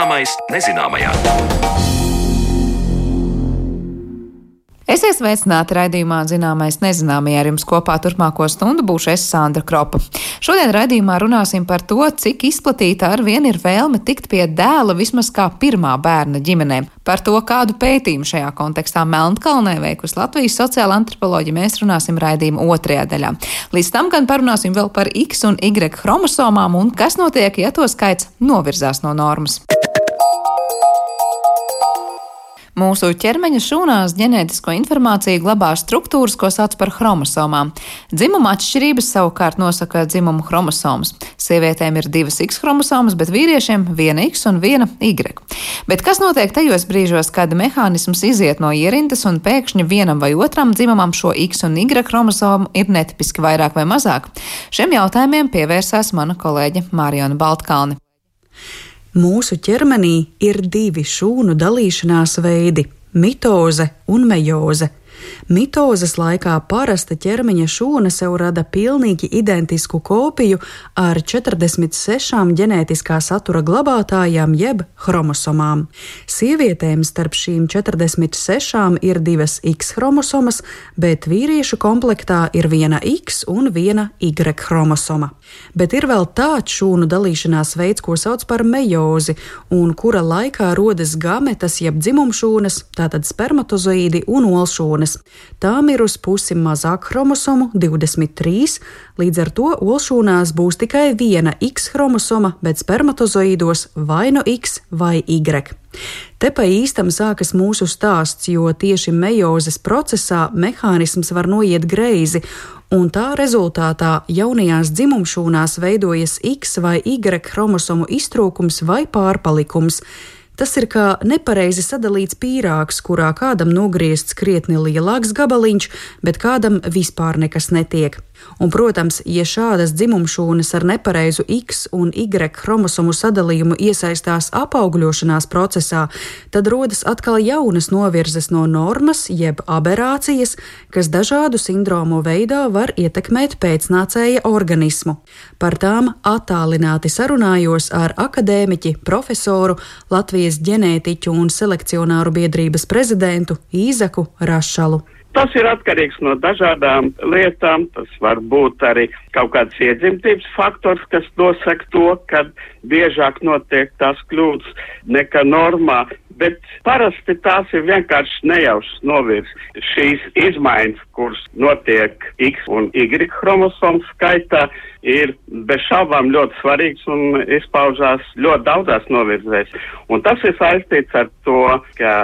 Zināmais nezināmajā. Esiet sveicināti raidījumā Zināmais nezināmajā ar jums kopā turpmāko stundu būšu es Sandra Kropa. Šodien raidījumā runāsim par to, cik izplatīta ar vien ir vēlme tikt pie dēla vismaz kā pirmā bērna ģimenē. Par to, kādu pētījumu šajā kontekstā Melnkalnē veikusi Latvijas sociāla antropoloģija, mēs runāsim raidījuma otrajā daļā. Līdz tam gan parunāsim vēl par X un Y chromosomām un kas notiek, ja to skaits novirzās no normas. Mūsu ķermeņa šūnās ģenētisko informāciju glabā struktūras, ko sauc par chromosomām. Dzimuma atšķirības savukārt nosaka dzimumu chromosomas. Sievietēm ir divas X chromosomas, bet vīriešiem viena X un viena Y. Bet kas notiek tajos brīžos, kad mehānisms iziet no ierindas un pēkšņi vienam vai otram dzimumam šo X un Y chromosomu ir netipiski vairāk vai mazāk? Šiem jautājumiem pievērsās mana kolēģe Mārijona Baltkalne. Mūsu ķermenī ir divi šūnu dalīšanās veidi - mitoze un mejoze. Mitozes laikā parasta ķermeņa šūna sev rada pilnīgi identisku kopiju ar 46 ģenētiskā satura glabātājām jeb chromosomām. Sievietēm starp šīm 46 ir divas X chromosomas, bet vīriešu komplektā ir viena X un viena Y chromosoma. Bet ir vēl tāds šūnu dalīšanās veids, ko sauc par mejozi, un kura laikā rodas gametas jeb dzimumšūnas, tātad spermatozoīdi un olšūnas. Tām ir uz pusi mazāk chromosomu, 23, līdz ar to olšūnās būs tikai viena X chromosoma, bet spermatozoīdos vai nu X vai Y. Te pa īstam sākas mūsu stāsts, jo tieši mejozes procesā mehānisms var noiet greizi, un tā rezultātā jaunajās dzimumšūnās veidojas X vai Y chromosomu iztrūkums vai pārpalikums. Tas ir kā nepareizi sadalīts pīrāgs, kurā kādam nogriezts krietni lielāks gabaliņš, bet kādam vispār nekas netiek. Un, protams, ja šādas dzimumšūnas ar nepareizu X un Y chromosomu sadalījumu iesaistās apaugļošanās procesā, tad rodas atkal jaunas novirzes no normas, jeb aberācijas, kas dažādu sindromu veidā var ietekmēt pēcnācēja organismu. Par tām attālināti sarunājos ar akadēmiķi, profesoru, Latvijas ģenētiķu un selekcionāru biedrības prezidentu Īzaku Rašalu. Tas ir atkarīgs no dažādām lietām. Tas var būt arī kaut kāds iedzimtības faktors, kas nosaka to, ka biežāk notiek tās kļūdas nekā normā. Bet parasti tās ir vienkārši nejaušas novirs. Šīs izmaiņas, kuras notiek X un Y chromosomu skaitā, ir bez šaubām ļoti svarīgs un izpaužās ļoti daudzās novirzēs. Un tas ir saistīts ar to, ka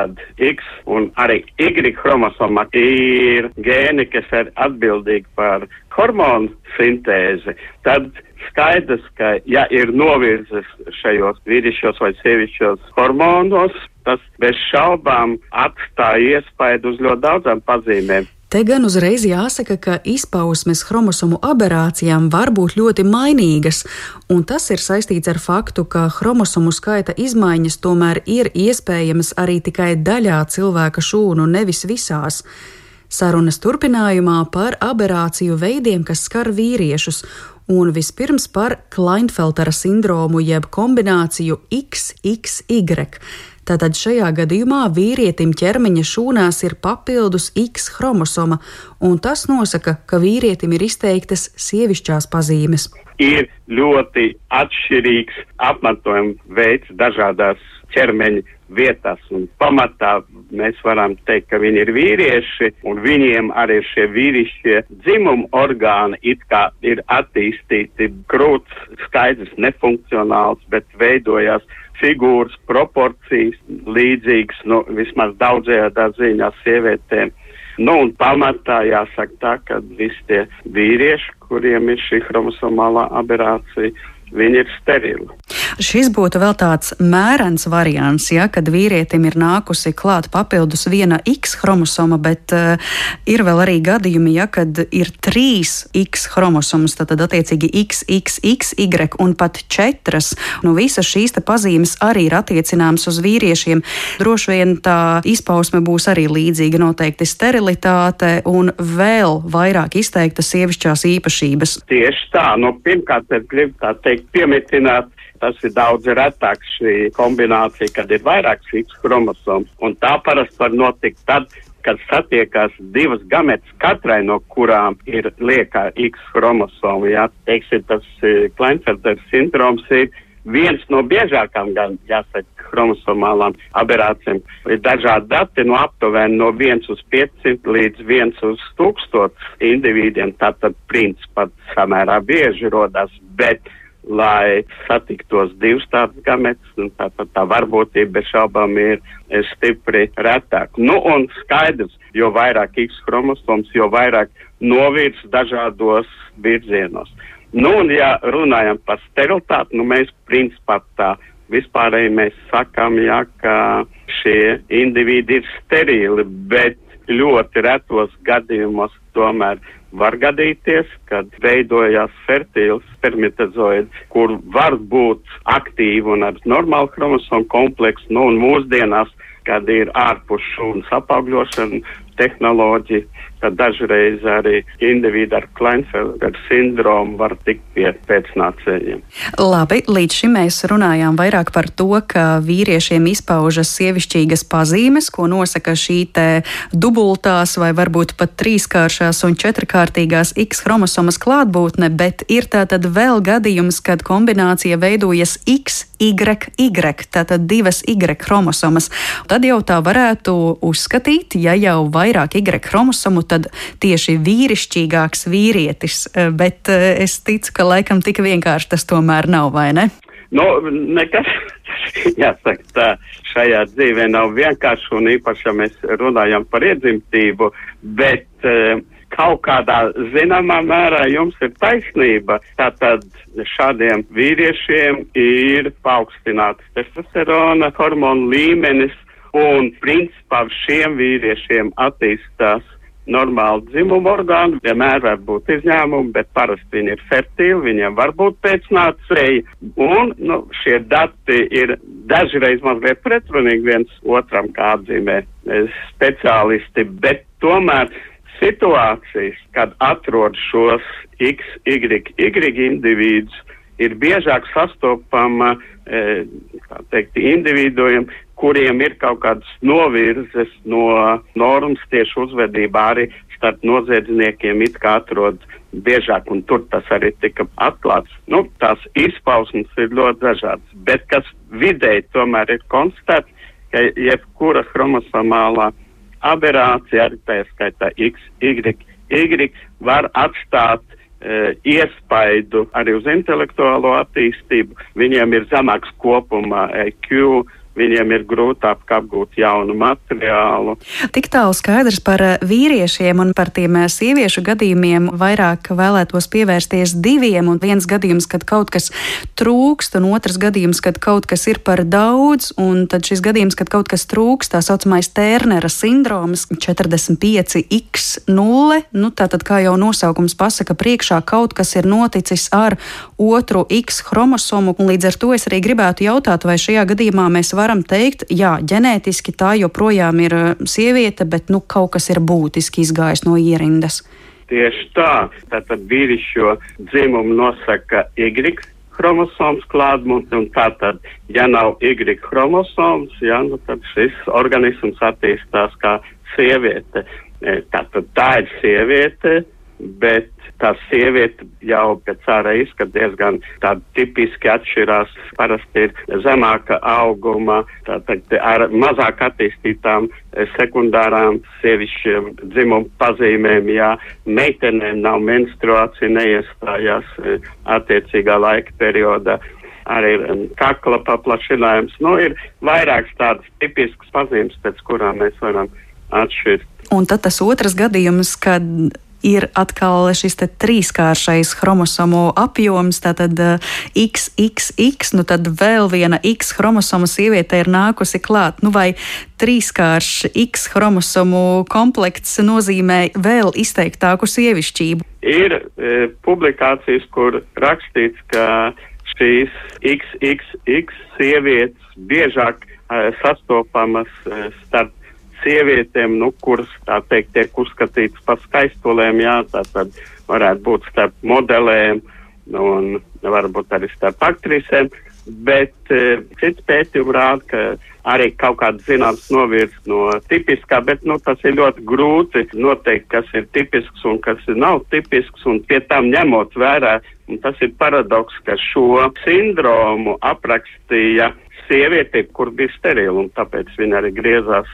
X un arī Y chromosoma ir gēni, kas ir atbildīgi par hormonu sintēzi. Tad skaidrs, ka ja ir novirzes šajos vīrišķos vai sievišķos hormonos, tas bez šaubām atstāja iespaidu uz ļoti daudzām pazīmēm. Te gan uzreiz jāsaka, ka izpausmes chromosomu aberācijām var būt ļoti mainīgas, un tas ir saistīts ar faktu, ka chromosomu skaita izmaiņas tomēr ir iespējamas arī tikai daļā cilvēka šūnu, nevis visās. Sarunas turpinājumā par aberāciju veidiem, kas skar vīriešus, un vispirms par Kleinfeltera sindromu jeb kombināciju XXY. Tātad šajā gadījumā vīrietim ķermeņa šūnās ir papildus X chromosoma, un tas nosaka, ka vīrietim ir izteiktas sievišķās pazīmes. Ir ļoti atšķirīgs apmetojuma veids dažādās ķermeņa vietās, un pamatā mēs varam teikt, ka viņi ir vīrieši, un viņiem arī šie vīrišķie dzimuma orgāni it kā ir attīstīti krūts, skaidrs, nefunkcionāls, bet veidojās figūras, proporcijas līdzīgas, nu, vismaz daudzējādā ziņā sievietēm. Nu, un pamatā jāsaka tā, ka visi tie vīrieši, kuriem ir šī chromosomālā aberācija, viņi ir sterili. Šis būtu vēl tāds mērens variants, ja, kad vīrietim ir nākusi klāt papildus viena X chromosoma, bet uh, ir vēl arī gadījumi, ja, kad ir trīs X chromosomas, tad, tad attiecīgi X, X, X, Y un pat četras. Nu, visas šīs pazīmes arī ir attiecināmas uz vīriešiem. Droši vien tā izpausme būs arī līdzīga, noteikti sterilitāte un vēl vairāk izteiktas sievišķās īpašības. Tieši tā, nu, pirmkārt, gribu tā teikt, piemetināt Tas ir daudz retāk šī kombinācija, kad ir vairākas X chromosomas. Un tā parasti var notikt tad, kad satiekās divas gametas, katrai no kurām ir liekā X chromosoma. Jā, teiksim, tas uh, Kleinfelder sindroms ir viens no biežākām, gan jāsaka, chromosomālām aberācijām. Ir dažādi dati no aptuveni no 1 uz 500 līdz 1 uz 1000 individiem. Tātad principā samērā bieži rodas, bet lai satiktos divas tādas gametas, un tātad tā varbūtība bez šaubām ir stipri retāk. Nu, un skaidrs, jo vairāk X chromosoms, jo vairāk novirs dažādos virzienos. Nu, un ja runājam par sterilitāti, nu, mēs principā tā vispārēji mēs sakām, ja, ka šie individi ir sterili, bet ļoti retos gadījumos tomēr var gadīties, kad veidojās fertīls spermatozoidi, kur var būt aktīvi un ar normālu chromosomu kompleksu, nu un mūsdienās, kad ir ārpus šūnas apaugļošana tehnoloģija, ka dažreiz arī individi ar Kleinfelder sindromu var tikt pie pēcnācējiem. Labi, līdz šim mēs runājām vairāk par to, ka vīriešiem izpaužas sievišķīgas pazīmes, ko nosaka šī te dubultās vai varbūt pat trīskāršās un četrkārtīgās X chromosomas klātbūtne, bet ir tātad vēl gadījums, kad kombinācija veidojas X, Y, Y, tātad divas Y chromosomas. Tad jau tā varētu uzskatīt, ja jau vairāk Y chromosomu, tad tieši vīrišķīgāks vīrietis, bet eh, es ticu, ka laikam tik vienkārši tas tomēr nav, vai ne? Nu, nekas, jāsaka, tā šajā dzīvē nav vienkārši, un īpaši, ja mēs runājam par iedzimtību, bet uh, kaut kādā zināmā mērā jums ir taisnība. Tātad šādiem vīriešiem ir paaugstināts testosterona hormonu līmenis, un principā šiem vīriešiem attīstās normāli dzimumu orgānu, vienmēr var būt izņēmumi, bet parasti viņi ir fertīli, viņiem var būt pēcnācēji, un nu, šie dati ir dažreiz mazliet pretrunīgi viens otram, kā atzīmē speciālisti, bet tomēr situācijas, kad atrod šos X, Y, Y individus, ir biežāk sastopama, e, teikt, individiem, kuriem ir kaut kādas novirzes no normas tieši uzvedībā arī starp noziedzniekiem it kā atrod biežāk, un tur tas arī tika atklāts. Nu, tās izpausmes ir ļoti dažādas, bet kas vidēji tomēr ir konstatēts, ka jebkura chromosomālā aberācija, arī tā skaitā X, Y, Y var atstāt uh, iespaidu arī uz intelektuālo attīstību. Viņiem ir zemāks kopuma EQ, viņiem ir grūtāk apgūt jaunu materiālu. Tik tālu skaidrs par eh, vīriešiem un par tiem eh, sieviešu gadījumiem. Vairāk vēlētos pievērsties diviem, un viens gadījums, kad kaut kas trūkst, un otrs gadījums, kad kaut kas ir par daudz, un tad šis gadījums, kad kaut kas trūkst, tā saucamais Tērnera sindroms 45x0, nu tātad, kā jau nosaukums pasaka, priekšā kaut kas ir noticis ar otru X chromosomu, līdz ar to es arī gribētu jautāt, vai šajā gadījumā mēs varam varam teikt, jā, ģenētiski tā joprojām ir uh, sieviete, bet nu, kaut kas ir būtiski izgājis no ierindas. Tieši tā. Tātad vīrišķo dzimumu nosaka Y chromosoms klātbūtne, un tātad, ja nav Y chromosoms, ja, nu, tad šis organisms attīstās kā sieviete. E, tātad tā ir sieviete, bet tā sieviete jau pēc ārā izskata diezgan tāda tipiski atšķirās. Parasti ir zemāka auguma, tātad ar mazāk attīstītām eh, sekundārām sievišķiem dzimumu pazīmēm, ja meitenēm nav menstruācija, neiestājās eh, attiecīgā laika periodā arī kakla paplašinājums. Nu, ir vairākas tādas tipiskas pazīmes, pēc kurām mēs varam atšķirt. Un tad tas otrs gadījums, kad ir atkal šis trīskāršais chromosomu apjoms, tātad XXX, eh, nu tad vēl viena X chromosoma sieviete ir nākusi klāt. Nu vai trīskāršs X chromosomu komplekts nozīmē vēl izteiktāku sievišķību? Ir e, publikācijas, kur rakstīts, ka šīs XXX sievietes biežāk e, sastopamas e, starp sievietēm, nu, kuras, tā teikt, tiek uzskatītas par skaistulēm, jā, tā tad varētu būt starp modelēm un varbūt arī starp aktrisēm. bet uh, cits pētījumi rāda, ka arī kaut kāds zināms novirs no tipiskā, bet nu, tas ir ļoti grūti noteikt, kas ir tipisks un kas nav tipisks, un pie tam ņemot vērā, un tas ir paradoks, ka šo sindromu aprakstīja sieviete, kur bija sterila, un tāpēc viņa arī griezās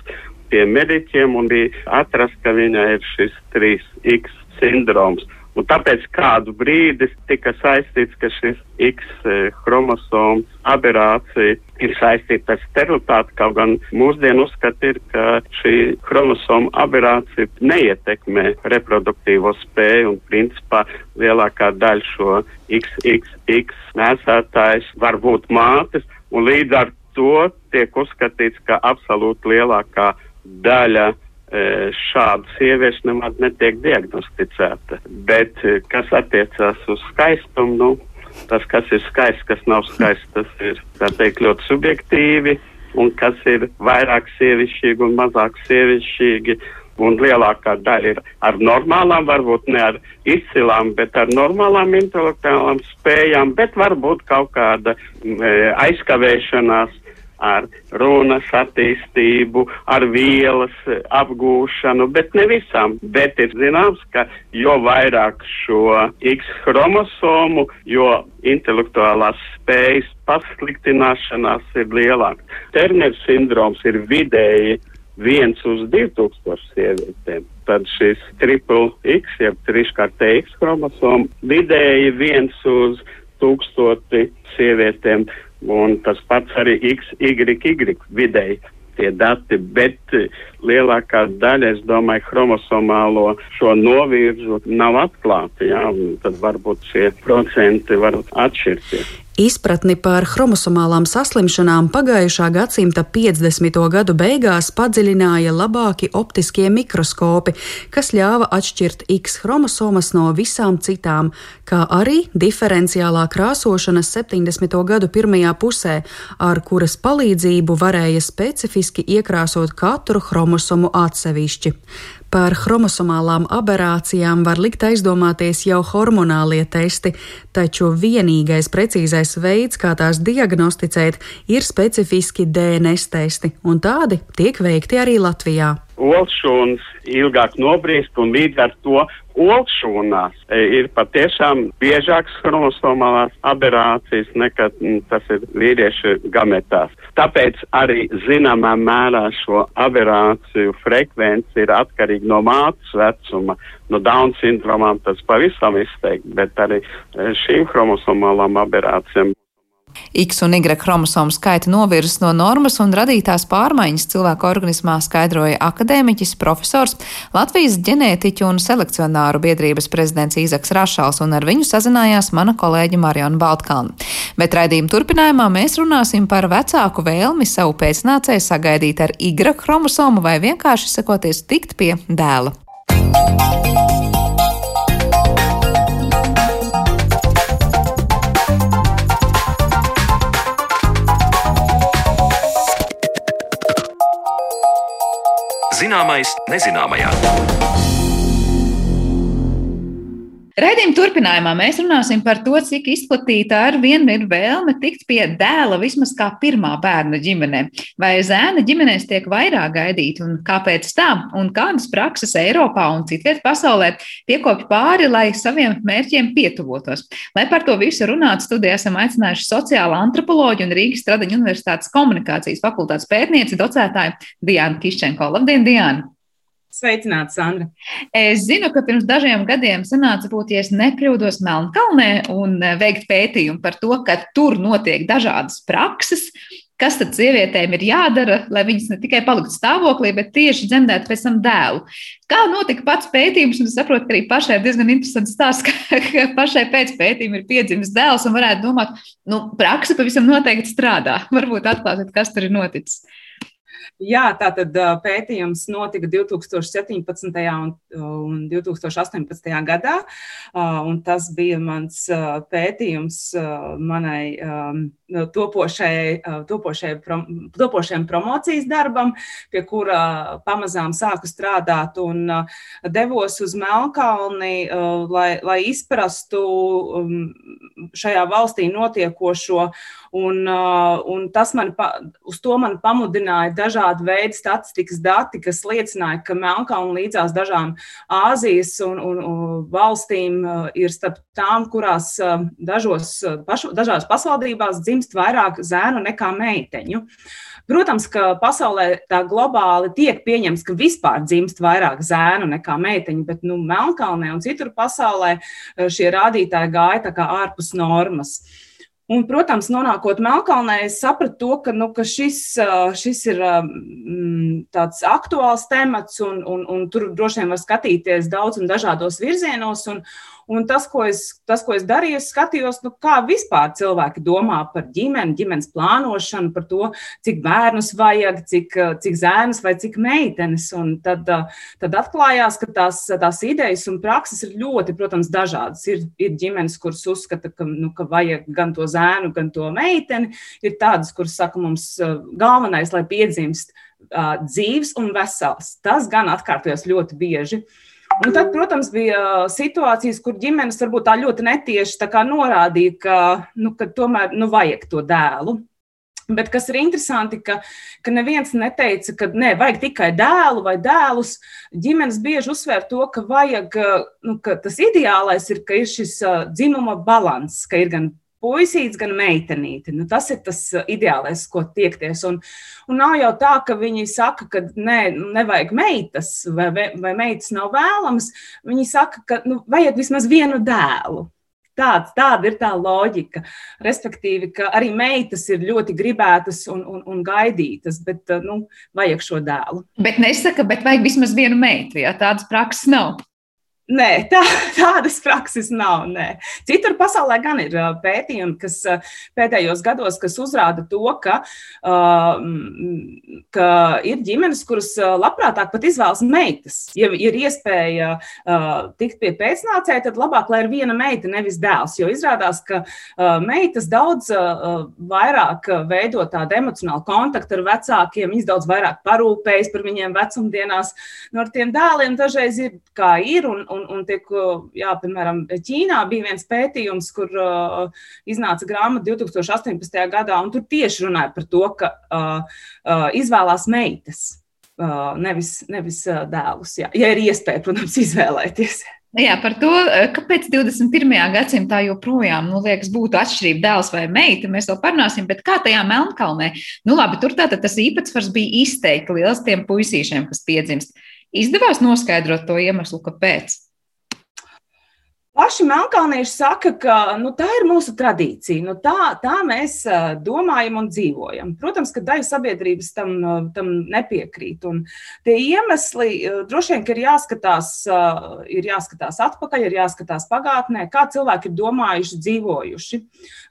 pie mediķiem un bija atrast, ka viņai ir šis 3X sindroms. Un tāpēc kādu brīdi tika saistīts, ka šis X eh, chromosomu aberācija ir saistīta ar sterilitāti, kaut gan mūsdienu uzskat ir, ka šī chromosomu aberācija neietekmē reproduktīvo spēju un principā lielākā daļa šo XXX nesētājs var būt mātes un līdz ar to tiek uzskatīts, ka absolūti lielākā daļa šādu sieviešu nemaz netiek diagnosticēta. Bet, kas attiecās uz skaistumu, nu, tas, kas ir skaists, kas nav skaists, tas ir, teikt, ļoti subjektīvi, un kas ir vairāk sievišķīgi un mazāk sievišķīgi. Un lielākā daļa ir ar normālām, varbūt ne ar izcilām, bet ar normālām intelektuālām spējām, bet varbūt kaut kāda e, aizkavēšanās ar runas attīstību, ar vielas apgūšanu, bet ne visām. Bet ir zināms, ka jo vairāk šo X chromosomu, jo intelektuālās spējas pasliktināšanās ir lielāka. Terners sindroms ir vidēji viens uz 2000 sievietēm. Tad šis triple X, jeb trīskārtē X chromosomu, vidēji viens uz tūkstoti sievietēm un tas pats arī XYY vidēji tie dati, bet lielākā daļa, es domāju, chromosomālo šo novirzu nav atklāta, jā, tad varbūt šie procenti var atšķirties. Izpratni par chromosomālām saslimšanām pagājušā gadsimta 50. gadu beigās padziļināja labāki optiskie mikroskopi, kas ļāva atšķirt X chromosomas no visām citām, kā arī diferenciālā krāsošana 70. gadu pirmajā pusē, ar kuras palīdzību varēja specifiski iekrāsot katru chromosomu atsevišķi. Par chromosomālām aberācijām var likt aizdomāties jau hormonālie testi, taču vienīgais precīzais veids, kā tās diagnosticēt, ir specifiski DNS testi, un tādi tiek veikti arī Latvijā olšūnas ilgāk nobriest, un līdz ar to olšūnās e, ir patiešām biežākas chromosomālās aberācijas nekā m, tas ir vīriešu gametās. Tāpēc arī zināmā mērā šo aberāciju frekvence ir atkarīga no mātes vecuma. No Down sindromām tas pavisam izteikti, bet arī e, šīm chromosomālām aberācijām X un Y chromosomu skaita novirzes no normas un radītās pārmaiņas cilvēka organismā skaidroja akadēmiķis, profesors, Latvijas ģenētiķu un selekcionāru biedrības prezidents Īzaks Rašals, un ar viņu sazinājās mana kolēģi Mariona Baltkalna. Bet raidījuma turpinājumā mēs runāsim par vecāku vēlmi savu pēcnācēju sagaidīt ar Y chromosomu vai vienkārši sakoties tikt pie dēla. Zināmais nezināmajā. Raidījuma turpinājumā mēs runāsim par to, cik izplatīta ar vienu ir vēlme tikt pie dēla vismaz kā pirmā bērna ģimenē. Vai zēna ģimenēs tiek vairāk gaidīti un kāpēc tā, un kādas prakses Eiropā un citviet pasaulē piekopja pāri, lai saviem mērķiem pietuvotos. Lai par to visu runātu, studijā esam aicinājuši sociāla antropoloģu un Rīgas Stradiņu universitātes komunikācijas fakultātes pētnieci docētāju Diānu Kiščenko. Labdien, Diāna! Sveicināts, Sandra. Es zinu, ka pirms dažiem gadiem sanāca būt, ja nekļūdos Melnkalnē un e, veikt pētījumu par to, ka tur notiek dažādas prakses. Kas tad sievietēm ir jādara, lai viņas ne tikai paliktu stāvoklī, bet tieši dzemdētu pēc tam dēlu? Kā notika pats pētījums? Es saprotu, ka arī pašai ir diezgan interesants stāsts, ka, ka pašai pēc pētījuma ir piedzimis dēls un varētu domāt, nu, praksa pavisam noteikti strādā. Varbūt atklāsiet, kas tur ir noticis. Jā, tā tad pētījums notika 2017. un, un 2018. gadā, un tas bija mans pētījums manai topošajai, topošajai, topošajam promocijas darbam, pie kura pamazām sāku strādāt un devos uz Melnkalni, lai, lai izprastu šajā valstī notiekošo, un, un tas man, uz to man pamudināja dažādi veidu statistikas dati, kas liecināja, ka Melnkalna līdzās dažām Āzijas un, un, un valstīm uh, ir starp tām, kurās uh, dažos, uh, pašu, dažās pašvaldībās dzimst vairāk zēnu nekā meiteņu. Protams, ka pasaulē tā globāli tiek pieņemts, ka vispār dzimst vairāk zēnu nekā meiteņu, bet nu, Melnkalnē un citur pasaulē šie rādītāji gāja ārpus normas. Uh, Un, protams, nonākot Melnkalnē, es sapratu, to, ka, nu, ka šis, šis ir mm, tāds aktuāls temats, un, un, un tur droši vien var skatīties daudz un dažādos virzienos. Un, Un tas, ko es, tas, ko es darīju, es skatījos, nu, kā vispār cilvēki domā par ģimeni, ģimenes plānošanu, par to, cik bērnus vajag, cik, cik zēnus vai cik meitenes. Un tad, tad atklājās, ka tās, tās idejas un prakses ir ļoti, protams, dažādas. Ir, ir ģimenes, kuras uzskata, ka, nu, ka vajag gan to zēnu, gan to meiteni. Ir tādas, kuras saka, mums galvenais, lai piedzimst uh, dzīves un vesels. Tas gan atkārtojas ļoti bieži. Uh, Un tad, protams, bija situācijas, kur ģimenes varbūt tā ļoti netieši tā norādīja, ka, nu, ka tomēr nu, vajag to dēlu. Bet kas ir interesanti, ka, ka neviens neteica, ka ne, vajag tikai dēlu vai dēlus. Ģimenes bieži uzsver to, ka, vajag, nu, ka tas ideālais ir, ka ir šis dzimuma līdzsvars, ka ir gan puisīts, gan meitenīte. Nu, tas ir tas uh, ideālais, ko tiekties. Un, un nav jau tā, ka viņi saka, ka nē, nu, nevajag meitas vai, vai meitas nav vēlamas. Viņi saka, ka nu, vajag vismaz vienu dēlu. Tāds, tāda ir tā loģika. Respektīvi, ka arī meitas ir ļoti gribētas un, un, un gaidītas, bet uh, nu, vajag šo dēlu. Bet nesaka, bet vajag vismaz vienu meitu, ja tādas prakses nav. Nē, tā, tādas prakses nav. Nē. Citur pasaulē gan ir pētījumi, kas pēdējos gados kas uzrāda to, ka, ka ir ģimenes, kuras labprātāk pat izvēlas meitas. Ja ir iespēja tikt pie pēcnācēja, tad labāk, lai ir viena meita, nevis dēls. Jo izrādās, ka meitas daudz vairāk veido tādu emocionālu kontaktu ar vecākiem, viņas daudz vairāk parūpējas par viņiem vecumdienās. No nu, tiem dēliem dažreiz ir kā ir. Un, un, un tiek, jā, piemēram, Ķīnā bija viens pētījums, kur uh, iznāca grāmata 2018. gadā, un tur tieši runāja par to, ka uh, uh, izvēlās meitas, uh, nevis, nevis uh, dēlus. Jā. Ja ir iespēja, protams, izvēlēties. Jā, par to, kāpēc 21. gadsimtā joprojām nu, liekas, būtu atšķirība dēls vai meita, mēs vēl parunāsim, bet kā tajā Melnkalnē? Nu, labi, tur tātad tas īpatsvars bija izteikti liels tiem puisīšiem, kas piedzimst. Izdevās noskaidrot to iemeslu, kāpēc? Paši melnkalnieši saka, ka nu, tā ir mūsu tradīcija. Nu, tā, tā mēs domājam un dzīvojam. Protams, ka daļa sabiedrības tam, tam nepiekrīt. Un tie iemesli droši vien ir jāskatās, ir jāskatās atpakaļ, ir jāskatās pagātnē, kā cilvēki ir domājuši, dzīvojuši.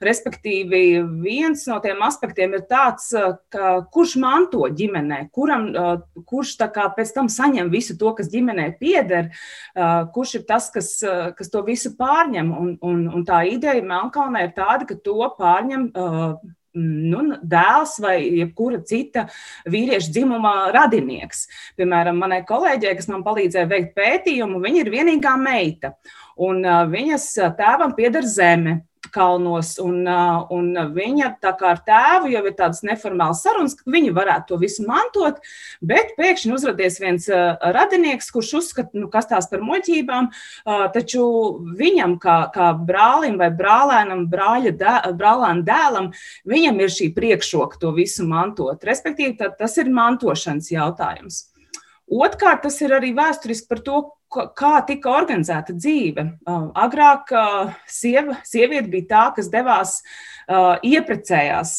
Respektīvi, viens no tiem aspektiem ir tāds, ka, kurš manto ģimenē, kuram, kurš pēc tam saņem visu to, kas ģimenē pieder, kurš ir tas, kas, kas to visu visu pārņem. Un, un, un tā ideja Melnkalnē ir tāda, ka to pārņem. Uh, nu, dēls vai jebkura cita vīrieša dzimuma radinieks. Piemēram, manai kolēģei, kas man palīdzēja veikt pētījumu, viņa ir vienīgā meita, un uh, viņas tēvam pieder zeme kalnos. Un, un viņa tā kā ar tēvu jau ir tādas neformālas sarunas, ka viņi varētu to visu mantot, bet pēkšņi uzradies viens radinieks, kurš uzskata, nu, kas tās par muļķībām, taču viņam, kā, kā brālim vai brālēnam, brāļa dē, brālēna dēlam, viņam ir šī priekšroka to visu mantot. Respektīvi, tas ir mantošanas jautājums. Otrkārt, tas ir arī vēsturiski par to, kā tika organizēta dzīve. Agrāk sieva, sieviete bija tā, kas devās, ieprecējās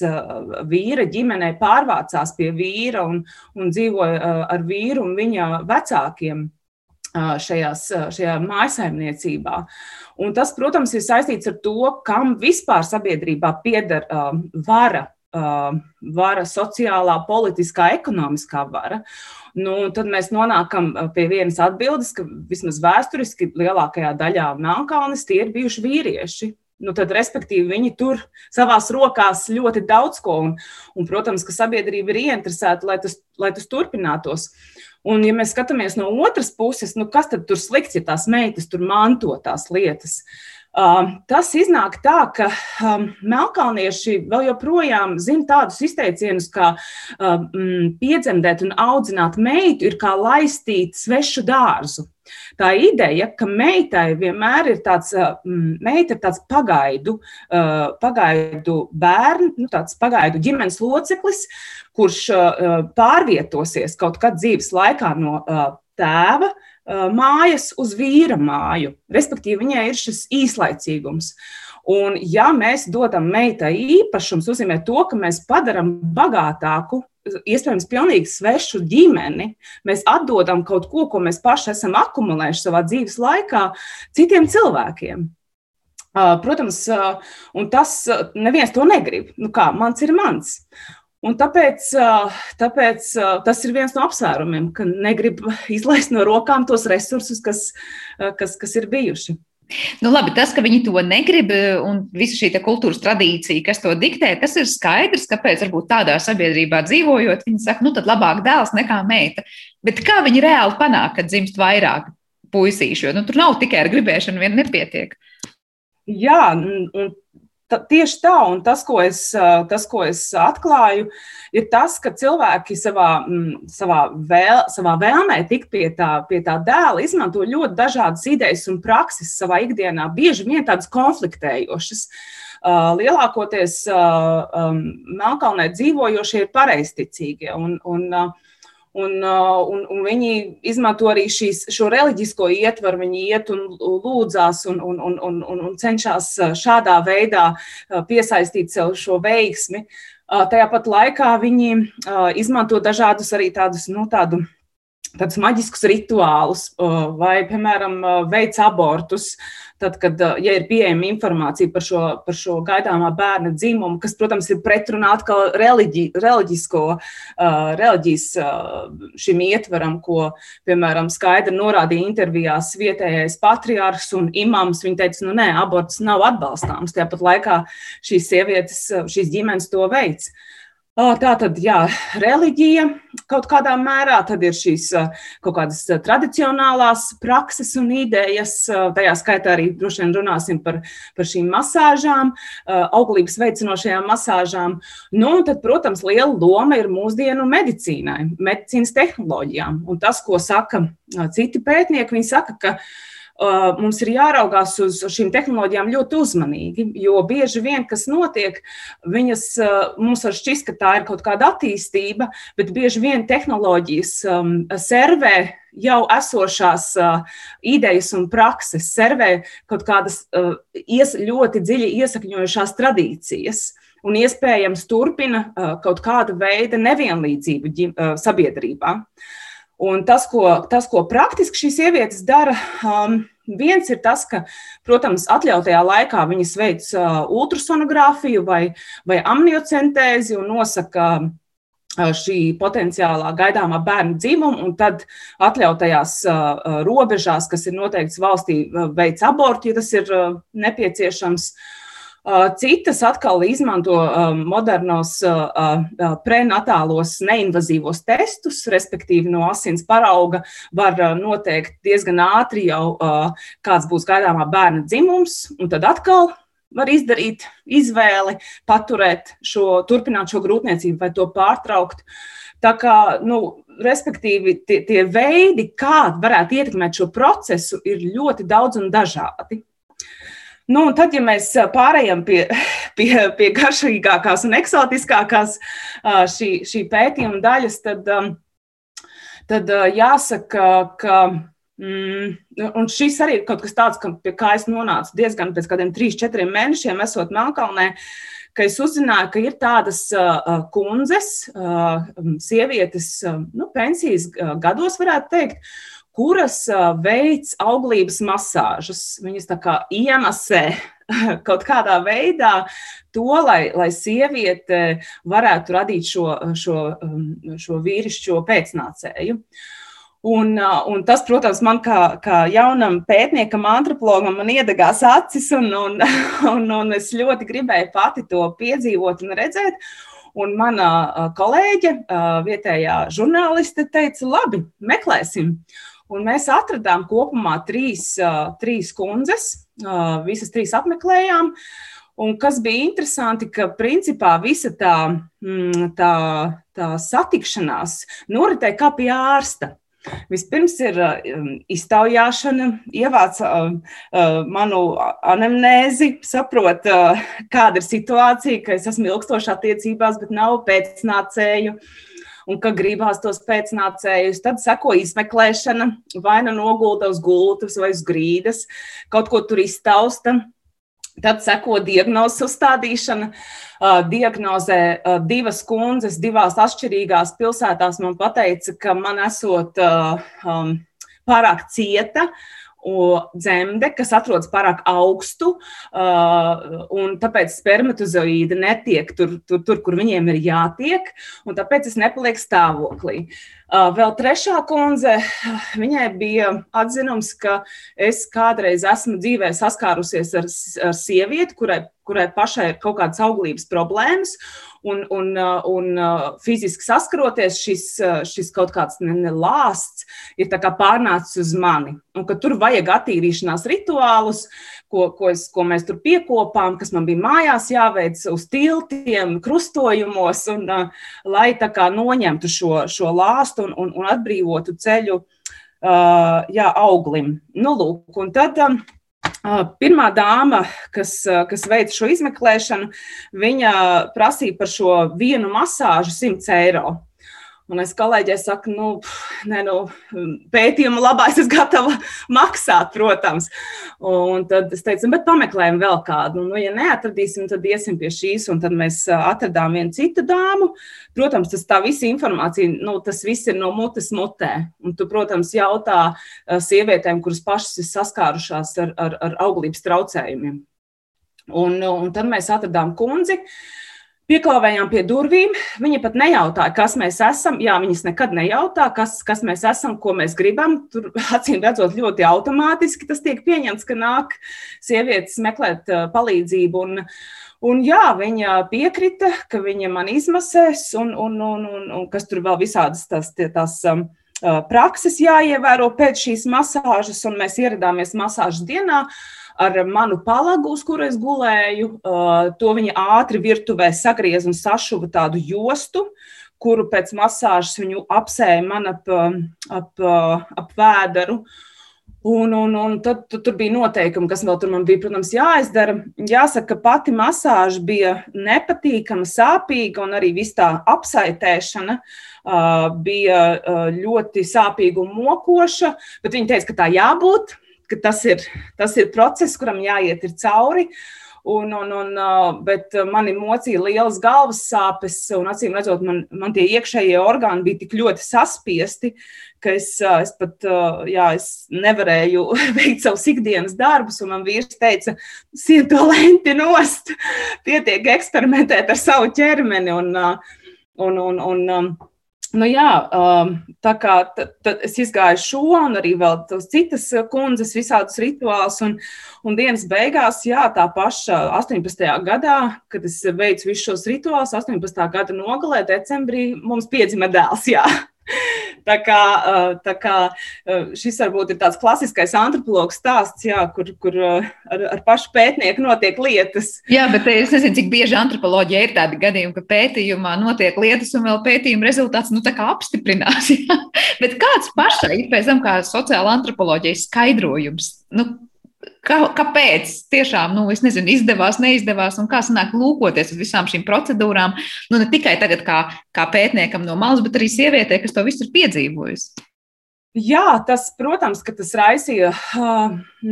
vīra ģimenē, pārvācās pie vīra un, un dzīvoja ar vīru un viņa vecākiem. Šajās, šajā mājsaimniecībā. Un tas, protams, ir saistīts ar to, kam vispār sabiedrībā pieder uh, vara uh, vara, sociālā, politiskā, ekonomiskā vara. Nu, tad mēs nonākam pie vienas atbildes, ka vismaz vēsturiski lielākajā daļā Melnkalnes tie ir bijuši vīrieši. Nu, tad, respektīvi, viņi tur savās rokās ļoti daudz ko. Un, un, protams, ka sabiedrība ir ieinteresēta, lai tas, lai tas turpinātos. Un, ja mēs skatāmies no otras puses, nu, kas tad tur slikts, ja tās meitas tur manto tās lietas? Uh, tas iznāk tā, ka um, melkalnieši vēl joprojām zina tādus izteicienus, kā um, piedzemdēt un audzināt meitu ir kā laistīt svešu dārzu. Tā ideja, ka meitai vienmēr ir tāds, meita ir tāds pagaidu, pagaidu bērns, nu, tāds pagaidu ģimenes loceklis, kurš pārvietosies kaut kad dzīves laikā no tēva mājas uz vīra māju. Respektīvi, viņai ir šis īslaicīgums. Un, ja mēs dodam meitai īpašumu, tas nozīmē to, ka mēs padarām bagātāku iespējams, pilnīgi svešu ģimeni, mēs atdodam kaut ko, ko mēs paši esam akumulējuši savā dzīves laikā, citiem cilvēkiem. Protams, un tas neviens to negrib. Nu kā, mans ir mans. Un tāpēc, tāpēc tas ir viens no apsvērumiem, ka negrib izlaist no rokām tos resursus, kas, kas, kas ir bijuši. Nu, labi, tas, ka viņi to negrib, un visa šī kultūras tradīcija, kas to diktē, tas ir skaidrs, kāpēc varbūt tādā sabiedrībā dzīvojot, viņi saka, nu tad labāk dēls nekā meita. Bet kā viņi reāli panāk, kad dzimst vairāk puisīšu, jo nu, tur nav tikai ar gribēšanu vien nepietiek. Jā, un Ta, tieši tā, un tas ko, es, tas, ko es atklāju, ir tas, ka cilvēki savā, savā, vēl, savā vēlmē tikt pie tā, pie tā dēla izmanto ļoti dažādas idejas un prakses savā ikdienā, bieži vien tādas konfliktējošas. Lielākoties Melnkalnē dzīvojošie ir pareizticīgie. Un, Un, uh, un, un viņi izmanto arī šīs, šo reliģisko ietvaru, viņi iet un lūdzās un, un, un, un, un, un cenšas uh, šādā veidā uh, piesaistīt sev šo veiksmi. Tajā pat laikā viņi izmanto dažādus arī tādus, nu, tādu tādus maģiskus rituālus, vai, piemēram, veids abortus. Tad, kad ja ir pieejama informācija par šo, par šo gaidāmā bērna dzimumu, kas, protams, ir pretrunā atkal reliģi, reliģisko, reliģijas šim ietvaram, ko, piemēram, skaidri norādīja intervijās vietējais patriārhs un imams. Viņi teica, nu nē, aborts nav atbalstāms. Tāpat laikā šīs sievietes, šīs ģimenes to veids. Tā tad, jā, reliģija kaut kādā mērā, tad ir šīs kaut kādas tradicionālās prakses un idejas. Tajā skaitā arī droši vien runāsim par, par šīm masāžām, auglības veicinošajām masāžām. Nu, un tad, protams, liela loma ir mūsdienu medicīnai, medicīnas tehnoloģijām. Un tas, ko saka citi pētnieki, viņi saka, ka mums ir jāraugās uz šīm tehnoloģijām ļoti uzmanīgi, jo bieži vien, kas notiek, viņas mums var šķist, ka tā ir kaut kāda attīstība, bet bieži vien tehnoloģijas um, servē jau esošās uh, idejas un prakses, servē kaut kādas uh, ies, ļoti dziļi iesakņojušās tradīcijas. Un iespējams, turpina uh, kaut kāda veida nevienlīdzību ģim, uh, sabiedrībā. Uh, Un tas, ko, tas, ko praktiski šīs sievietes dara, um, viens ir tas, ka, protams, atļautajā laikā viņas veic uh, ultrasonogrāfiju vai, vai amniocentēzi un nosaka uh, šī potenciālā gaidāmā bērna dzimuma, un tad atļautajās uh, robežās, kas ir noteikts valstī, uh, veic abortu, ja tas ir uh, nepieciešams. Uh, Citas atkal izmanto modernos prenatālos neinvazīvos testus, respektīvi no asins parauga var noteikt diezgan ātri jau, kāds būs gaidāmā bērna dzimums, un tad atkal var izdarīt izvēli, paturēt šo, turpināt šo grūtniecību vai to pārtraukt. Tā kā, nu, respektīvi, tie, tie veidi, kā varētu ietekmēt šo procesu, ir ļoti daudz un dažādi. Nu, un tad, ja mēs pārējām pie, pie, pie garšīgākās un eksotiskākās šī, šī pētījuma daļas, tad, tad jāsaka, ka. Mm, un šis arī ir kaut kas tāds, ka, pie kā es nonācu diezgan pēc kādiem trīs, četriem mēnešiem, esot Melnkalnē, ka es uzzināju, ka ir tādas kundzes, sievietes, nu, pensijas gados, varētu teikt, kuras veids auglības masāžas. Viņas tā kā iemasē kaut kādā veidā to, lai, lai sieviete varētu radīt šo, šo, um, šo vīrišķo pēcnācēju. Un, uh, un tas, protams, man kā, kā jaunam pētniekam, antropologam, iedegās acis, un, un, un, un es ļoti gribēju pati to piedzīvot un redzēt. Un mana uh, kolēģe, uh, vietējā žurnāliste, teica, labi, meklēsim. Un mēs atradām kopumā trīs, trīs kundzes, visas trīs apmeklējām. Un kas bija interesanti, ka principā visa tā, mm, tā, tā satikšanās noritēja kā pie ārsta. Vispirms ir uh, iztaujāšana, ievāc uh, uh, manu anamnēzi, saprot, uh, kāda ir situācija, ka es esmu ilgstoši attiecībās, bet nav pēcnācēju. Un ka gribās tos pēcnācējus, tad seko izmeklēšana, vai nu nogulta uz gultas vai uz grīdas, kaut ko tur iztausta, Tad seko diagnozes uzstādīšana. Uh, diagnozē uh, divas kundzes, divās atšķirīgās pilsētās man teica, ka man esot uh, pārāk cieta dzemde, kas atrodas pārāk augstu, un tāpēc spermatozoīdi netiek tur, tur, tur, kur viņiem ir jātiek, un tāpēc es nepalieku stāvoklī. Vēl trešā kundze, viņai bija atzinums, ka es kādreiz esmu dzīvē saskārusies ar, ar sievieti, kurai, kurai pašai ir kaut kādas auglības problēmas, un, un, uh, un uh, fiziski saskaroties, šis, uh, šis kaut kāds lāsts ir pārnācis uz mani. Un tur vajag attīrīšanās rituālus, ko, ko, es, ko mēs tur piekopām, kas man bija mājās jāveic uz tiltiem, krustojumos, un, lai kā noņemtu šo, šo lāstu un, un, un atbrīvotu ceļu uh, jā, auglim. Nu, lūk, un tad, um, Pirmā dāma, kas, kas veica šo izmeklēšanu, viņa prasīja par šo vienu masāžu 100 eiro. Un es kolēģiem saku, nu, ne, nu, pētījumu labā es esmu gatava maksāt, protams. Un tad es teicu, bet pameklējam vēl kādu. Nu, ja neatradīsim, tad iesim pie šīs. Un tad mēs atradām vienu citu dāmu. Protams, tas tā visa informācija, nu, tas viss ir no mutes mutē. Un tu, protams, jautā sievietēm, kuras pašas ir saskārušās ar, ar, ar auglības traucējumiem. Un, un tad mēs atradām kundzi. Uh, Pieklāvējām pie durvīm. Viņa pat nejautāja, kas mēs esam. Jā, viņas nekad nejautā, kas, kas mēs esam, ko mēs gribam. Tur, acīm redzot, ļoti automātiski tas tiek pieņemts, ka nāk sievietes meklēt uh, palīdzību. Un, un jā, viņa piekrita, ka viņa man izmasēs, un, un, un, un, un kas tur vēl visādas tās, tās um, uh, prakses jāievēro pēc šīs masāžas, un mēs ieradāmies masāžas dienā. Uh, ar manu palagu, uz kuru es gulēju. To viņa ātri virtuvē sagrieza un sašuva tādu jostu, kuru pēc masāžas viņu apsēja man ap, ap, ap vēderu. Un, un, un tad tu, tur bija noteikumi, kas vēl tur bija, protams, jāizdara. Jāsaka, ka pati masāža bija nepatīkama, sāpīga, un arī viss tā apsaitēšana uh, bija uh, ļoti sāpīga un mokoša. Bet viņi teica, ka tā jābūt, ka tas ir, tas ir process, kuram jāiet cauri. Un, un, un, bet mani mocīja lielas galvas sāpes, un acīm redzot, man, man tie iekšējie orgāni bija tik ļoti saspiesti, ka es, es pat jā, es nevarēju veikt savus ikdienas darbus. Man vīrs teica, siet to lenti nost, pietiek eksperimentēt ar savu ķermeni. Un, un, un, un, Nu jā, um, tā kā es izgāju šo un arī vēl tos citas kundzes, visādus rituālus. Un, un dienas beigās, jā, tā paša 18. gadā, kad es veicu visus šos rituālus, 18. gada nogalē, decembrī, mums piedzima dēls. Jā. Tā kā, tā kā šis varbūt ir tāds klasiskais antropologs stāsts, jā, kur, kur ar, ar pašu pētnieku notiek lietas. Jā, bet es nezinu, cik bieži antropoloģija ir tādi gadījumi, ka pētījumā notiek lietas un vēl pētījuma rezultāts nu, apstiprinās. Jā. Bet kāds pašai ir pēc tam kā sociāla antropoloģijas skaidrojums? Nu, Kā, kāpēc tiešām, nu, es nezinu, izdevās, neizdevās, un kā sanāk lūkoties uz visām šīm procedūrām, nu, ne tikai tagad kā, kā pētniekam no malas, bet arī sievietē, kas to visu ir piedzīvojusi? Jā, tas, protams, ka tas raisīja,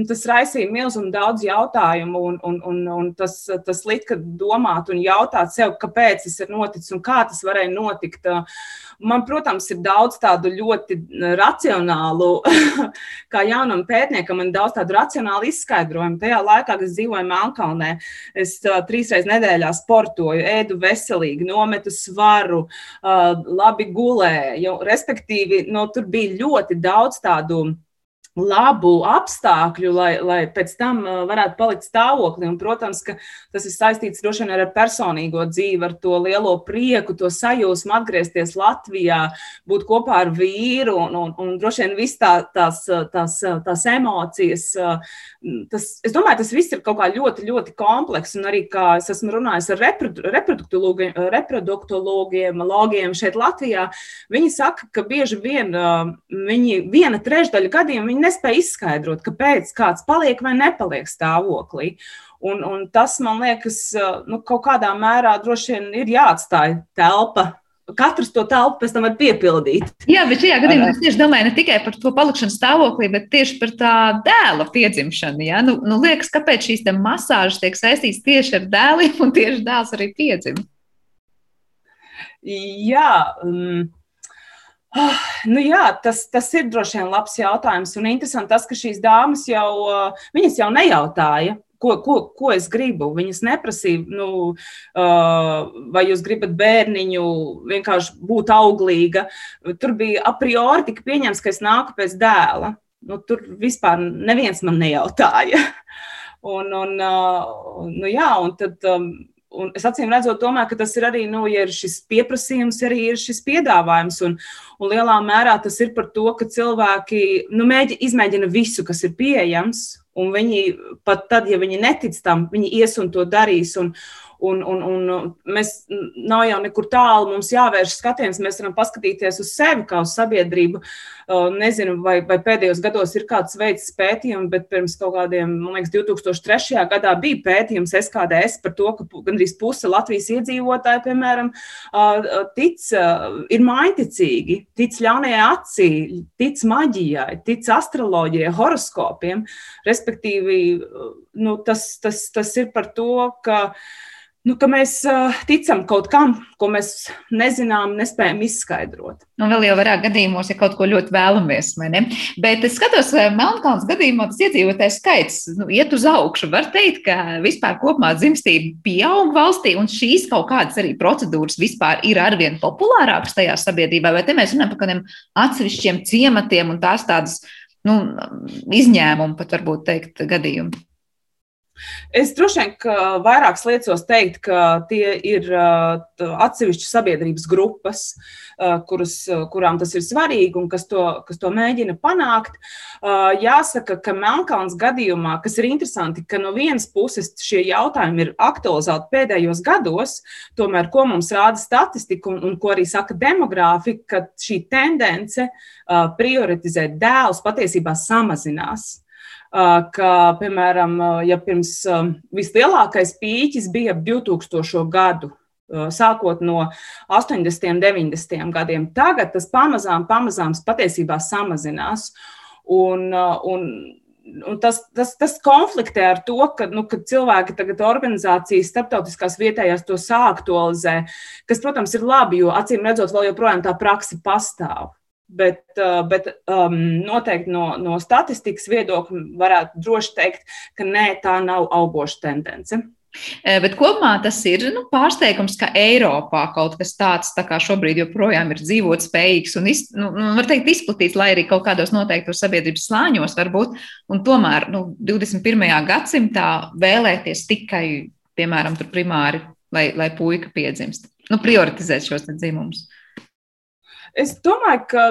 tas raisīja milzumu daudz jautājumu, un, un, un, un tas, tas lika domāt un jautāt sev, kāpēc tas ir noticis un kā tas varēja notikt. Man, protams, ir daudz tādu ļoti racionālu, kā jaunam pētniekam, man daudz tādu racionālu izskaidrojumu. Tajā laikā, kad es dzīvoju Melnkalnē, es trīs reizes nedēļā sportoju, ēdu veselīgi, nometu svaru, labi gulēju. Respektīvi, no, tur bija ļoti daudz tādu labu apstākļu, lai, lai pēc tam uh, varētu palikt stāvoklī. Un, protams, ka tas ir saistīts droši vien ar personīgo dzīvi, ar to lielo prieku, to sajūsmu atgriezties Latvijā, būt kopā ar vīru un, un, un droši vien viss tā, tās, tās, tās emocijas. Uh, tas, es domāju, tas viss ir kaut kā ļoti, ļoti komplekss. Un arī, kā es esmu runājis ar reproduktologiem, reproduktologiem logiem šeit Latvijā, viņi saka, ka bieži vien uh, viņi viena trešdaļa gadiem viņi nespēja izskaidrot, kāpēc kāds paliek vai nepaliek stāvoklī. Un, un tas, man liekas, nu, kaut kādā mērā droši vien ir jāatstāj telpa katrs to telpu pēc tam var piepildīt. Jā, bet šajā gadījumā es tieši domāju ne tikai par to palikšanu stāvoklī, bet tieši par tā dēla piedzimšanu. Ja? Nu, nu, liekas, kāpēc šīs masāžas tiek saistītas tieši ar dēliem, un tieši dēls arī piedzim? Jā. Um, Oh, nu jā, tas, tas ir droši vien labs jautājums. Un interesanti tas, ka šīs dāmas jau, uh, viņas jau nejautāja, ko, ko, ko es gribu. Viņas neprasīja, nu, uh, vai jūs gribat bērniņu, vienkārši būt auglīga. Tur bija a priori tika pieņemts, ka es nāku pēc dēla. Nu, tur vispār neviens man nejautāja. Un, un, uh, nu, jā, un tad um, Un es acīm redzot, domāju, ka tas ir arī, nu, ja ir šis pieprasījums, arī ir šis piedāvājums. Un, un lielā mērā tas ir par to, ka cilvēki nu, mēģi, izmēģina visu, kas ir pieejams, un viņi pat tad, ja viņi netic tam, viņi ies un to darīs. Un, Un, un, un mēs nav jau nekur tālu, mums jāvērš skatiens, mēs varam paskatīties uz sevi kā uz sabiedrību. Nezinu, vai, vai pēdējos gados ir kāds veids pētījumi, bet pirms kaut kādiem, man liekas, 2003. gadā bija pētījums SKDS par to, ka gandrīz puse Latvijas iedzīvotāji, piemēram, tic, ir maiticīgi, tic ļaunajai acī, tic maģijai, tic astroloģijai, horoskopiem. Respektīvi, nu, tas, tas, tas ir par to, ka nu, ka mēs uh, ticam kaut kam, ko mēs nezinām, nespējam izskaidrot. Nu, vēl jau vairāk gadījumos, ja kaut ko ļoti vēlamies? Bet es skatos, ka Melnkalnas gadījumā tas iedzīvotājs skaits nu, iet uz augšu. Var teikt, ka vispār kopumā dzimstība pieaug valstī, un šīs kaut kādas arī procedūras vispār ir arvien populārākas tajā sabiedrībā. Vai te mēs runājam par kādiem atsevišķiem ciematiem un tās tādas nu, izņēmumu pat varbūt teikt gadījumu? Es droši vien vairākas liecos teikt, ka tie ir atsevišķas sabiedrības grupas, kuras, kurām tas ir svarīgi un kas to, kas to mēģina panākt. Jāsaka, ka Melnkalns gadījumā, kas ir interesanti, ka no vienas puses šie jautājumi ir aktualizēti pēdējos gados, tomēr ko mums rāda statistika un, un ko arī saka demogrāfija, ka šī tendence prioritizēt dēlus patiesībā samazinās ka, piemēram, ja pirms vislielākais pīķis bija ap 2000. gadu, sākot no 80. un 90. gadiem, tagad tas pamazām, pamazām patiesībā samazinās. Un, un, un tas, tas, tas konfliktē ar to, ka, nu, ka cilvēki tagad organizācijas, starptautiskās vietējās to sāktualizē, kas, protams, ir labi, jo acīm redzot, vēl joprojām tā praksa pastāv. Bet, bet um, noteikti no, no statistikas viedokļa varētu droši teikt, ka nē, tā nav augoša tendence. Bet kopumā tas ir nu, pārsteigums, ka Eiropā kaut kas tāds tā šobrīd joprojām ir dzīvot spējīgs un iz, nu, nu, teikt, izplatīts, lai arī kaut kādos noteiktos sabiedrības slāņos varbūt. Un tomēr nu, 21. gadsimtā vēlēties tikai, piemēram, primāri, lai, lai puika piedzimst, nu, prioritizēt šos dzimumus. Es domāju, ka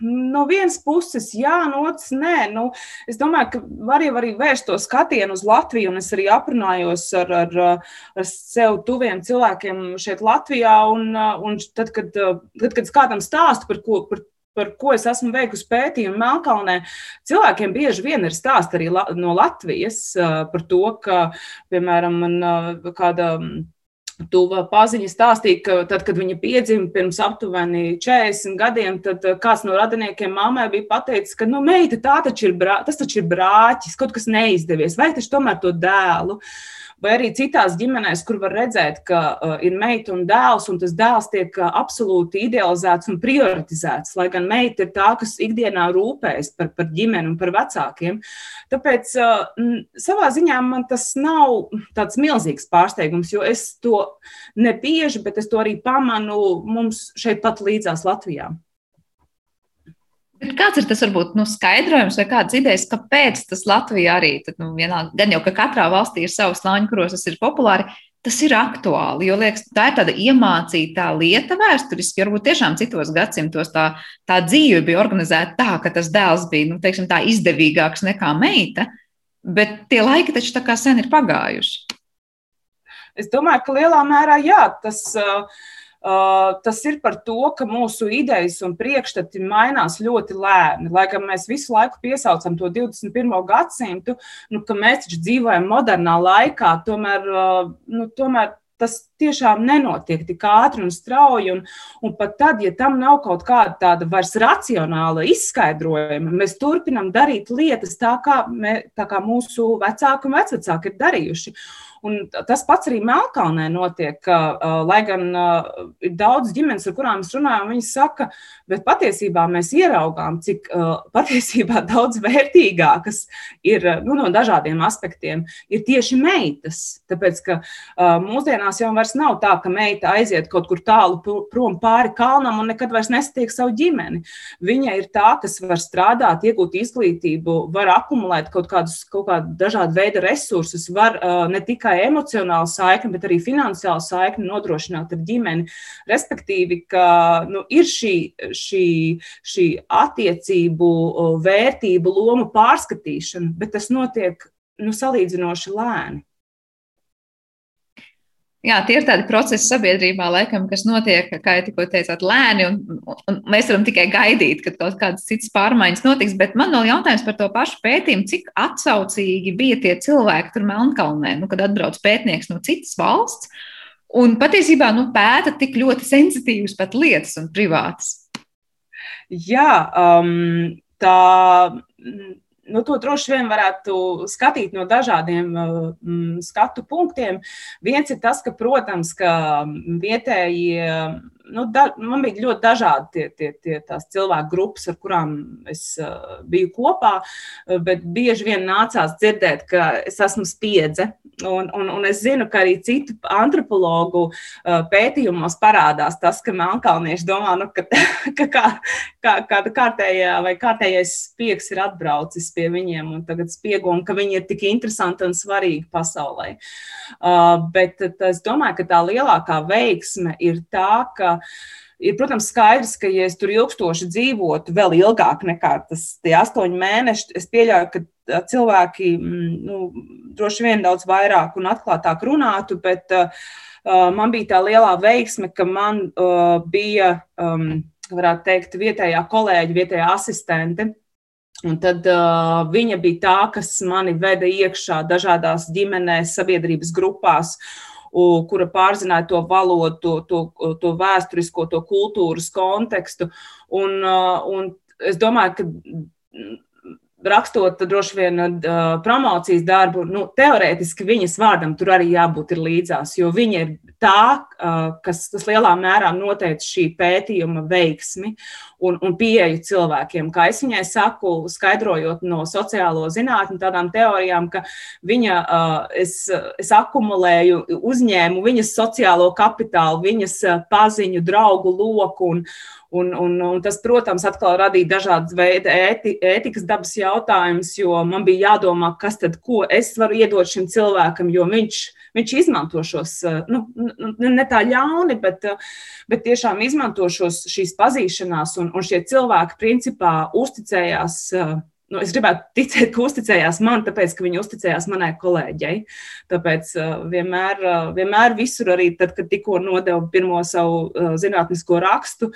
no vienas puses, jā, no otras nē. Nu, es domāju, ka var jau arī vērst to skatienu uz Latviju, un es arī aprunājos ar, ar, ar sev tuviem cilvēkiem šeit Latvijā. Un, un tad, kad, tad, kad es kādam stāstu par ko. Par, par ko es esmu veikusi pētījumu Melnkalnē, cilvēkiem bieži vien ir stāsti arī no Latvijas par to, ka, piemēram, man kāda Tuva paziņa stāstīja, ka tad, kad viņa piedzima pirms aptuveni 40 gadiem, tad eh, kāds no radiniekiem mammai bija pateicis, ka, nu, meita, taču brā, tas taču ir brāķis, kaut kas neizdevies, vai taču tomēr to dēlu. Vai arī citās ģimenēs, kur var redzēt, ka uh, ir meita un dēls, un tas dēls tiek uh, absolūti idealizēts un prioritizēts, lai gan meita ir tā, kas ikdienā rūpējas par, par ģimeni un par vecākiem. Tāpēc uh, savā ziņā man tas nav tāds milzīgs pārsteigums, jo es to nebieži, bet es to arī pamanu mums šeit pat līdzās Latvijā. Kāds ir tas varbūt nu, skaidrojums vai kādas idejas, kāpēc tas Latvijā arī, tad, nu, vienā, gan jau ka katrā valstī ir savs slāņu kuros, tas ir populāri, tas ir aktuāli, jo liekas, tā ir tāda iemācītā lieta vēsturiski, varbūt tiešām citos gadsimtos tā, tā dzīve bija organizēta tā, ka tas dēls bija, nu, teiksim, izdevīgāks nekā meita, bet tie laiki taču tā kā sen ir pagājuši. Es domāju, ka lielā mērā jā, tas Uh, tas ir par to, ka mūsu idejas un priekšstati mainās ļoti lēni. Lai gan mēs visu laiku piesaucam to 21. gadsimtu, nu, ka mēs taču dzīvojam modernā laikā, tomēr, uh, nu, tomēr tas tiešām nenotiek tik ātri un strauji. Un, un pat tad, ja tam nav kaut kāda tāda vairs racionāla izskaidrojuma, mēs turpinām darīt lietas tā, kā, mē, tā kā mūsu vecāki un vecvecāki ir darījuši. Un tas pats arī Melnkalnē notiek, ka, lai gan ir daudz ģimenes, ar kurām mēs runājam, viņi saka, bet patiesībā mēs ieraugām, cik patiesībā daudz vērtīgākas ir nu, no dažādiem aspektiem, ir tieši meitas. Tāpēc, ka mūsdienās jau vairs nav tā, ka meita aiziet kaut kur tālu prom pāri kalnam un nekad vairs nestiek savu ģimeni. Viņa ir tā, kas var strādāt, iegūt izglītību, var akumulēt kaut kādus kaut kādu dažādu veidu resursus, var ne tikai tikai emocionāla saikne, bet arī finansiāla saikne nodrošināt ar ģimeni. Respektīvi, ka nu, ir šī, šī, šī attiecību vērtību lomu pārskatīšana, bet tas notiek nu, salīdzinoši lēni. Jā, tie ir tādi procesi sabiedrībā, laikam, kas notiek, kā jau tikko teicāt, lēni, un, un mēs varam tikai gaidīt, kad kaut kādas citas pārmaiņas notiks. Bet man vēl jautājums par to pašu pētījumu, cik atsaucīgi bija tie cilvēki tur Melnkalnē, nu, kad atbrauc pētnieks no citas valsts un patiesībā nu, pēta tik ļoti sensitīvas pat lietas un privātas. Jā, um, tā nu, to droši vien varētu skatīt no dažādiem mm, skatu punktiem. Viens ir tas, ka, protams, ka vietējie nu, da, man bija ļoti dažādi tie, tie, tie tās cilvēku grupas, ar kurām es uh, biju kopā, bet bieži vien nācās dzirdēt, ka es esmu spiedze. Un, un, un es zinu, ka arī citu antropologu uh, pētījumos parādās tas, ka melnkalnieši domā, nu, ka, ka kā, kā, kāda kārtējā vai kārtējais spiegs ir atbraucis pie viņiem un tagad spiego, un ka viņi ir tik interesanti un svarīgi pasaulē. Uh, bet es domāju, ka tā lielākā veiksme ir tā, ka Ir, protams, skaidrs, ka, ja es tur ilgstoši dzīvotu, vēl ilgāk nekā tas astoņi mēneši, es pieļauju, ka cilvēki mm, nu, droši vien daudz vairāk un atklātāk runātu, bet uh, man bija tā lielā veiksme, ka man uh, bija, um, varētu teikt, vietējā kolēģa, vietējā asistente. Un tad uh, viņa bija tā, kas mani veda iekšā dažādās ģimenēs, sabiedrības grupās. Uh, kura pārzināja to valodu, to, to, to vēsturisko, to kultūras kontekstu. Un, un es domāju, ka rakstot droši vien uh, promocijas darbu, nu, teorētiski viņas vārdam tur arī jābūt līdzās, jo viņa ir tā, kas, kas lielā mērā noteica šī pētījuma veiksmi un, un pieeju cilvēkiem. Kā es viņai saku, skaidrojot no sociālo zinātņu tādām teorijām, ka viņa, uh, es, es akumulēju, uzņēmu viņas sociālo kapitālu, viņas paziņu, draugu loku un, Un, un, un tas, protams, atkal radīja dažādas veidu ēti, ētikas dabas jautājumus, jo man bija jādomā, kas tad, ko es varu iedot šim cilvēkam, jo viņš, viņš izmanto šos, nu, ne tā ļauni, bet, bet tiešām izmanto šos, šīs pazīšanās, un, un šie cilvēki principā uzticējās. Nu, es gribētu ticēt, ka uzticējās man, tāpēc, ka viņi uzticējās manai kolēģei. Tāpēc vienmēr, vienmēr visur, arī tad, kad tikko nodevu pirmo savu zinātnisko rakstu,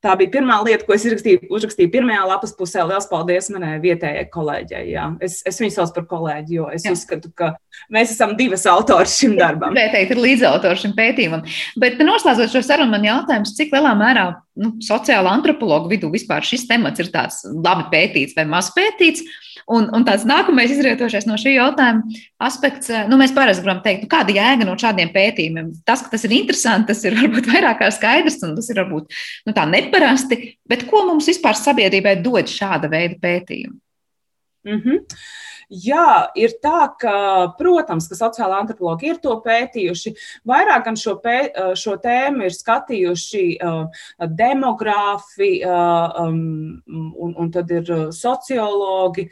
Tā bija pirmā lieta, ko es uzrakstīju, uzrakstīju pirmajā lapas pusē. Lielas paldies manai vietējai kolēģei. Jā. Es, es viņu saucu par kolēģi, jo es jā. uzskatu, ka mēs esam divas autors šim darbam. Vētēji ir līdzautors šim pētījumam. Bet noslēdzot šo sarunu, man jautājums, cik lielā mērā nu, sociāla antropologu vidū vispār šis temats ir tāds labi pētīts vai maz pētīts? Un, un tāds nākamais izrietošais no šī jautājuma aspekts, nu, mēs parasti gribam teikt, nu, kāda jēga no šādiem pētījumiem. Tas, ka tas ir interesanti, tas ir varbūt vairāk kā skaidrs, un tas ir varbūt nu, tā neparasti, bet ko mums vispār sabiedrībai dod šāda veida pētījumi? Mm -hmm. Jā, ir tā, ka, protams, ka sociālā antropologi ir to pētījuši. Vairāk gan šo, pē, šo tēmu ir skatījuši demogrāfi, um, un, un tad ir sociologi.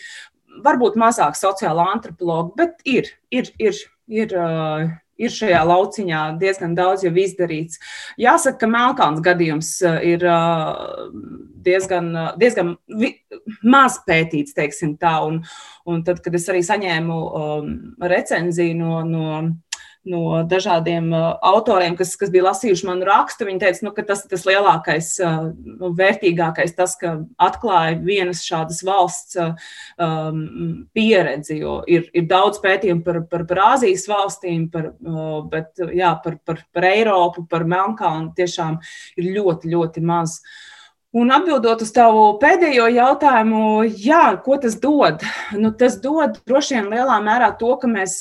Varbūt mazāk sociāla antropologi, bet ir, ir, ir, ir ir šajā lauciņā diezgan daudz jau izdarīts. Jāsaka, ka Melkāns gadījums uh, ir uh, diezgan, uh, diezgan maz pētīts, teiksim tā. Un, un tad, kad es arī saņēmu um, recenziju no, no no dažādiem uh, autoriem, kas, kas bija lasījuši manu rakstu. Viņi teica, nu, ka tas ir tas lielākais, uh, nu, vērtīgākais, tas, ka atklāja vienas šādas valsts uh, um, pieredzi. Ir, ir daudz pētījumu par, par, par Āzijas valstīm, par, bet jā, par, par, par Eiropu, par Melnkalnu tiešām ir ļoti, ļoti maz. Un atbildot uz tavu pēdējo jautājumu, jā, ko tas dod? Nu, tas dod droši vien lielā mērā to, ka mēs,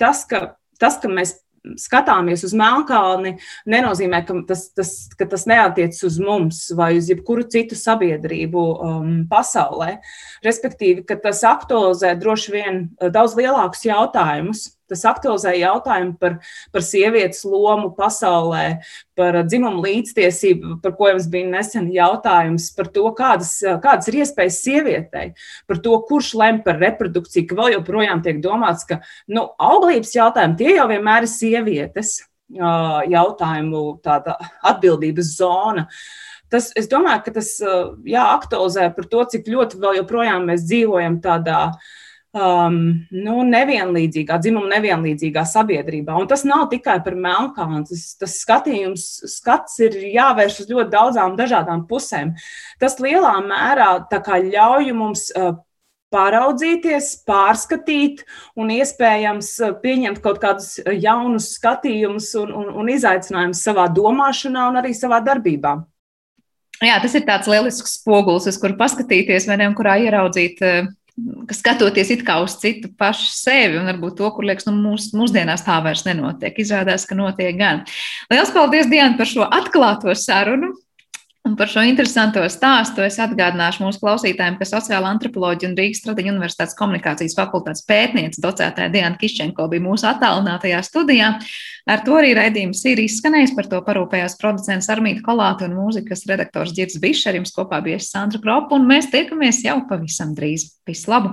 tas, ka tas, ka mēs skatāmies uz Melnkalni, nenozīmē, ka tas, tas, ka tas neatiecas uz mums vai uz jebkuru citu sabiedrību um, pasaulē. Respektīvi, ka tas aktualizē droši vien daudz lielākus jautājumus Tas aktualizē jautājumu par, par sievietes lomu pasaulē, par dzimumu līdztiesību, par ko jums bija nesen jautājums, par to, kādas, kādas ir iespējas sievietei, par to, kurš lem par reprodukciju, ka vēl joprojām tiek domāts, ka nu, auglības jautājumi tie jau vienmēr ir sievietes jautājumu atbildības zona. Tas, es domāju, ka tas jā, aktualizē par to, cik ļoti vēl joprojām mēs dzīvojam tādā uh, um, nu, nevienlīdzīgā, dzimuma nevienlīdzīgā sabiedrībā. Un tas nav tikai par melnkalnu. Tas, tas skatījums, skats ir jāvērš uz ļoti daudzām dažādām pusēm. Tas lielā mērā ļauj mums. Uh, Pāraudzīties, pārskatīt un iespējams uh, pieņemt kaut kādus jaunus skatījumus un, un, un izaicinājumus savā domāšanā un arī savā darbībā. Jā, tas ir tāds lielisks spogulis, uz kuru paskatīties, vai ne, un kurā ieraudzīt uh, skatoties it kā uz citu pašu sevi un varbūt to, kur liekas, nu, mūs, mūsdienās tā vairs nenotiek. Izrādās, ka notiek gan. Lielas paldies, Diana, par šo atklāto sarunu. Un par šo interesanto stāstu es atgādināšu mūsu klausītājiem, ka sociāla antropoloģija un Rīgas Stradiņa Universitātes komunikācijas fakultātes pētniece docētāja Diana Kiščenko bija mūsu attālinātajā studijā. Ar to arī raidījums ir izskanējis, par to parūpējās producents Armīta Kolāta un mūzikas redaktors Girds Bišs, ar jums kopā bija Sandra Kropa, un mēs tiekamies jau pavisam drīz. Visu labu!